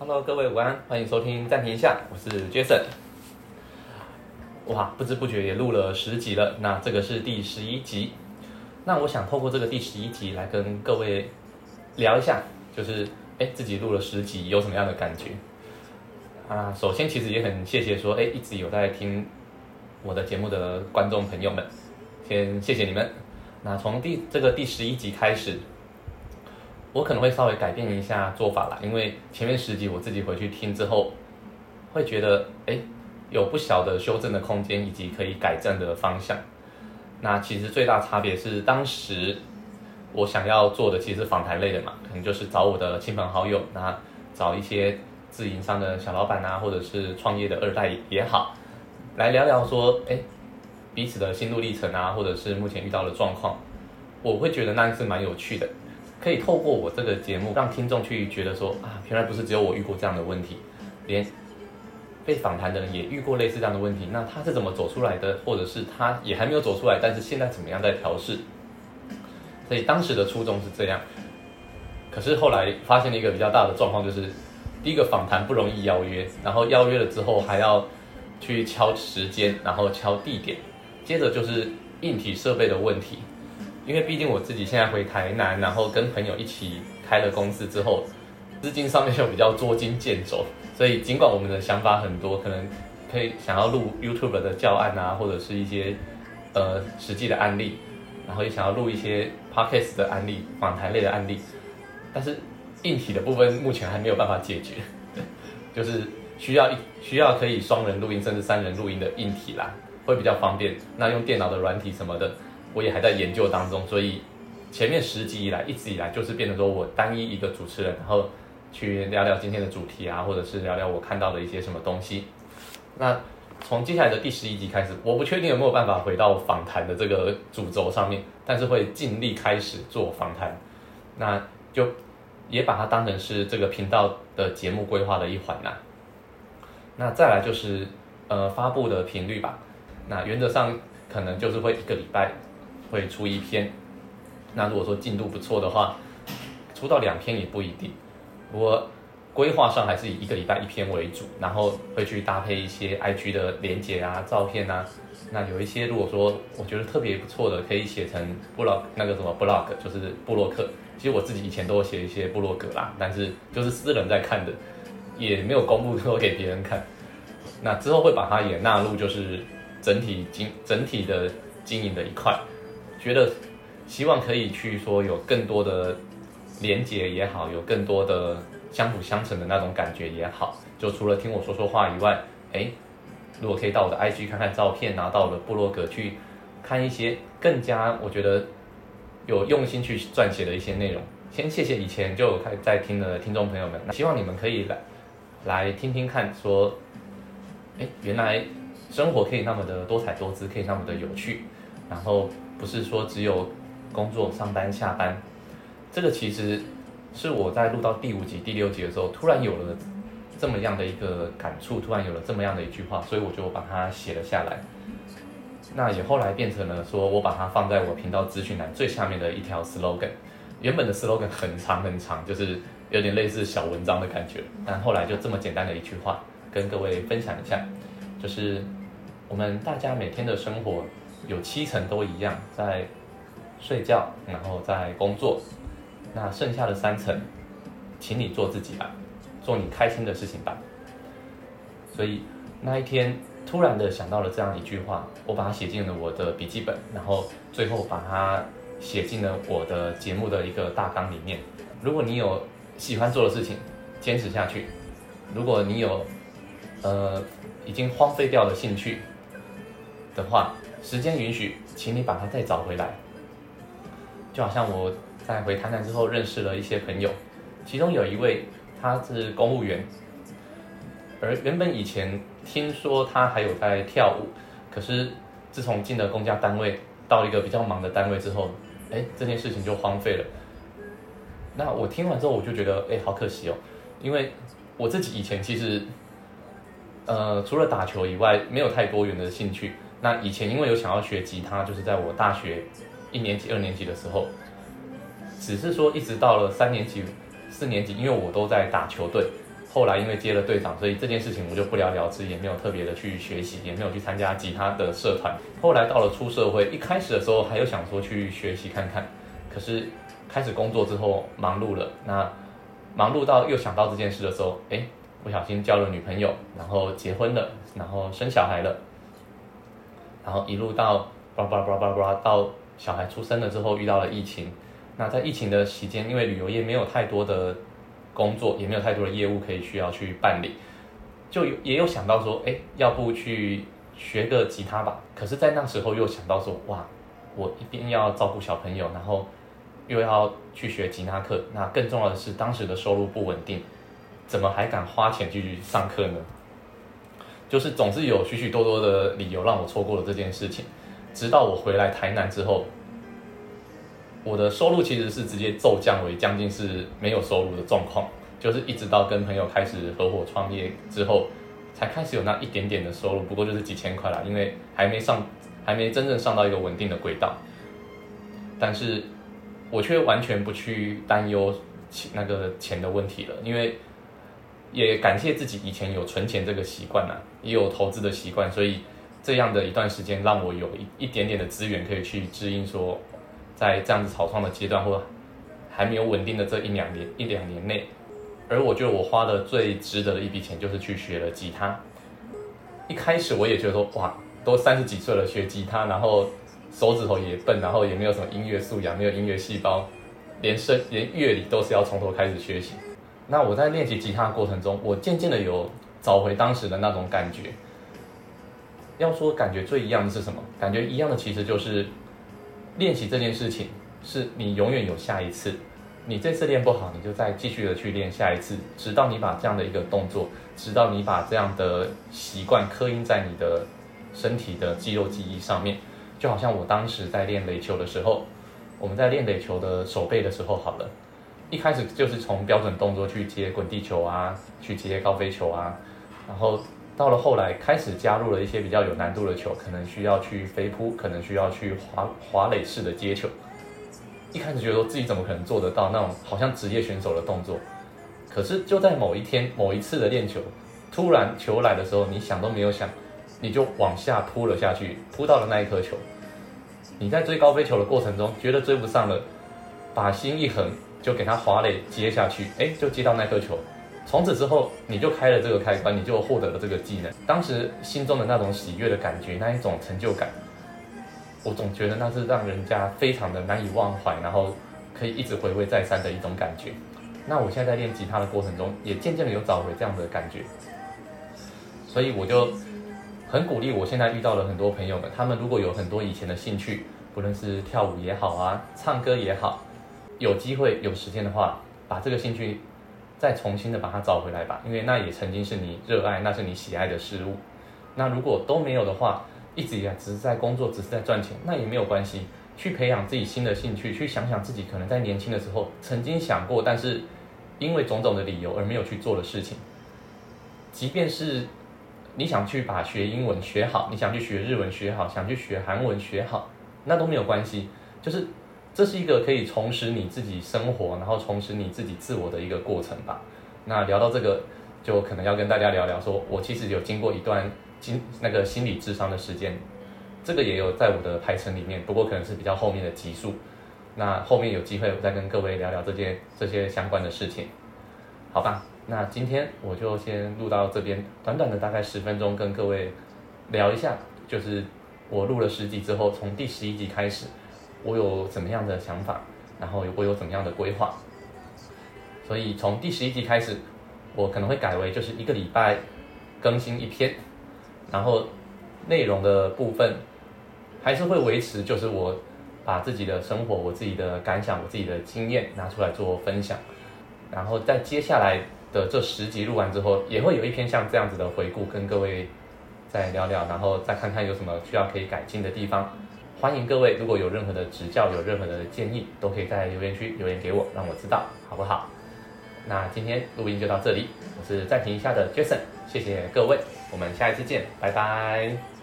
Hello，各位午安，欢迎收听暂停一下，我是 Jason。哇，不知不觉也录了十集了，那这个是第十一集。那我想透过这个第十一集来跟各位聊一下，就是哎自己录了十集有什么样的感觉啊？首先其实也很谢谢说哎一直有在听我的节目的观众朋友们，先谢谢你们。那从第这个第十一集开始。我可能会稍微改变一下做法啦，因为前面十集我自己回去听之后，会觉得哎有不小的修正的空间以及可以改正的方向。那其实最大差别是当时我想要做的其实是访谈类的嘛，可能就是找我的亲朋好友，那找一些自营商的小老板啊，或者是创业的二代也好，来聊聊说哎彼此的心路历程啊，或者是目前遇到的状况，我会觉得那是蛮有趣的。可以透过我这个节目，让听众去觉得说啊，原来不是只有我遇过这样的问题，连被访谈的人也遇过类似这样的问题。那他是怎么走出来的，或者是他也还没有走出来，但是现在怎么样在调试？所以当时的初衷是这样。可是后来发现了一个比较大的状况，就是第一个访谈不容易邀约，然后邀约了之后还要去敲时间，然后敲地点，接着就是硬体设备的问题。因为毕竟我自己现在回台南，然后跟朋友一起开了公司之后，资金上面就比较捉襟见肘，所以尽管我们的想法很多，可能可以想要录 YouTube 的教案啊，或者是一些呃实际的案例，然后也想要录一些 Podcast 的案例、访谈类的案例，但是硬体的部分目前还没有办法解决，就是需要一 需要可以双人录音甚至三人录音的硬体啦，会比较方便。那用电脑的软体什么的。我也还在研究当中，所以前面十集以来，一直以来就是变成说我单一一个主持人，然后去聊聊今天的主题啊，或者是聊聊我看到的一些什么东西。那从接下来的第十一集开始，我不确定有没有办法回到访谈的这个主轴上面，但是会尽力开始做访谈。那就也把它当成是这个频道的节目规划的一环呐。那再来就是呃发布的频率吧，那原则上可能就是会一个礼拜。会出一篇，那如果说进度不错的话，出到两篇也不一定。我规划上还是以一个礼拜一篇为主，然后会去搭配一些 IG 的连接啊、照片啊。那有一些如果说我觉得特别不错的，可以写成布洛那个什么 blog，就是布洛克。其实我自己以前都写一些布洛格啦，但是就是私人在看的，也没有公布说给别人看。那之后会把它也纳入，就是整体经整体的经营的一块。觉得希望可以去说有更多的连接也好，有更多的相辅相成的那种感觉也好。就除了听我说说话以外，哎，如果可以到我的 IG 看看照片，拿到我的部落格去看一些更加我觉得有用心去撰写的一些内容。先谢谢以前就有在听的听众朋友们，希望你们可以来来听听看，说，哎，原来生活可以那么的多彩多姿，可以那么的有趣，然后。不是说只有工作上班下班，这个其实是我在录到第五集、第六集的时候，突然有了这么样的一个感触，突然有了这么样的一句话，所以我就把它写了下来。那也后来变成了说我把它放在我频道资讯栏最下面的一条 slogan。原本的 slogan 很长很长，就是有点类似小文章的感觉，但后来就这么简单的一句话，跟各位分享一下，就是我们大家每天的生活。有七成都一样，在睡觉，然后在工作，那剩下的三成，请你做自己吧，做你开心的事情吧。所以那一天突然的想到了这样一句话，我把它写进了我的笔记本，然后最后把它写进了我的节目的一个大纲里面。如果你有喜欢做的事情，坚持下去；如果你有呃已经荒废掉的兴趣的话，时间允许，请你把它再找回来。就好像我在回台南之后认识了一些朋友，其中有一位他是公务员，而原本以前听说他还有在跳舞，可是自从进了公家单位，到一个比较忙的单位之后，哎，这件事情就荒废了。那我听完之后我就觉得，哎，好可惜哦，因为我自己以前其实，呃，除了打球以外，没有太多元的兴趣。那以前因为有想要学吉他，就是在我大学一年级、二年级的时候，只是说一直到了三年级、四年级，因为我都在打球队，后来因为接了队长，所以这件事情我就不了了之，也没有特别的去学习，也没有去参加吉他的社团。后来到了出社会，一开始的时候还有想说去学习看看，可是开始工作之后忙碌了，那忙碌到又想到这件事的时候，哎，不小心交了女朋友，然后结婚了，然后生小孩了，然后一路到叭叭叭叭叭到小孩出生了之后遇到了疫情。那在疫情的期间，因为旅游业没有太多的工作，也没有太多的业务可以需要去办理，就有也有想到说，哎，要不去学个吉他吧？可是，在那时候又想到说，哇，我一定要照顾小朋友，然后又要去学吉他课，那更重要的是当时的收入不稳定，怎么还敢花钱去上课呢？就是总是有许许多多的理由让我错过了这件事情，直到我回来台南之后。我的收入其实是直接骤降为将近是没有收入的状况，就是一直到跟朋友开始合伙创业之后，才开始有那一点点的收入，不过就是几千块啦，因为还没上，还没真正上到一个稳定的轨道。但是我却完全不去担忧那个钱的问题了，因为也感谢自己以前有存钱这个习惯呐，也有投资的习惯，所以这样的一段时间让我有一一点点的资源可以去支应说。在这样子草创的阶段，或还没有稳定的这一两年一两年内，而我觉得我花的最值得的一笔钱就是去学了吉他。一开始我也觉得说，哇，都三十几岁了学吉他，然后手指头也笨，然后也没有什么音乐素养，没有音乐细胞，连声连乐理都是要从头开始学习。那我在练习吉他的过程中，我渐渐的有找回当时的那种感觉。要说感觉最一样的是什么？感觉一样的其实就是。练习这件事情是你永远有下一次，你这次练不好，你就再继续的去练下一次，直到你把这样的一个动作，直到你把这样的习惯刻印在你的身体的肌肉记忆上面。就好像我当时在练垒球的时候，我们在练垒球的手背的时候，好了，一开始就是从标准动作去接滚地球啊，去接高飞球啊，然后。到了后来，开始加入了一些比较有难度的球，可能需要去飞扑，可能需要去滑滑垒式的接球。一开始觉得自己怎么可能做得到那种好像职业选手的动作？可是就在某一天某一次的练球，突然球来的时候，你想都没有想，你就往下扑了下去，扑到了那一颗球。你在追高飞球的过程中，觉得追不上了，把心一横，就给他滑垒接下去，哎，就接到那颗球。从此之后，你就开了这个开关，你就获得了这个技能。当时心中的那种喜悦的感觉，那一种成就感，我总觉得那是让人家非常的难以忘怀，然后可以一直回味再三的一种感觉。那我现在在练吉他的过程中，也渐渐的有找回这样的感觉。所以我就很鼓励我现在遇到了很多朋友们，他们如果有很多以前的兴趣，不论是跳舞也好啊，唱歌也好，有机会有时间的话，把这个兴趣。再重新的把它找回来吧，因为那也曾经是你热爱，那是你喜爱的事物。那如果都没有的话，一直以来只是在工作，只是在赚钱，那也没有关系。去培养自己新的兴趣，去想想自己可能在年轻的时候曾经想过，但是因为种种的理由而没有去做的事情。即便是你想去把学英文学好，你想去学日文学好，想去学韩文学好，那都没有关系，就是。这是一个可以重拾你自己生活，然后重拾你自己自我的一个过程吧。那聊到这个，就可能要跟大家聊聊，说我其实有经过一段经那个心理智商的时间，这个也有在我的排程里面，不过可能是比较后面的集数。那后面有机会我再跟各位聊聊这件这些相关的事情，好吧？那今天我就先录到这边，短短的大概十分钟，跟各位聊一下，就是我录了十集之后，从第十一集开始。我有怎么样的想法，然后我有怎么样的规划，所以从第十一集开始，我可能会改为就是一个礼拜更新一篇，然后内容的部分还是会维持，就是我把自己的生活、我自己的感想、我自己的经验拿出来做分享，然后在接下来的这十集录完之后，也会有一篇像这样子的回顾，跟各位再聊聊，然后再看看有什么需要可以改进的地方。欢迎各位，如果有任何的指教，有任何的建议，都可以在留言区留言给我，让我知道，好不好？那今天录音就到这里，我是暂停一下的 Jason，谢谢各位，我们下一次见，拜拜。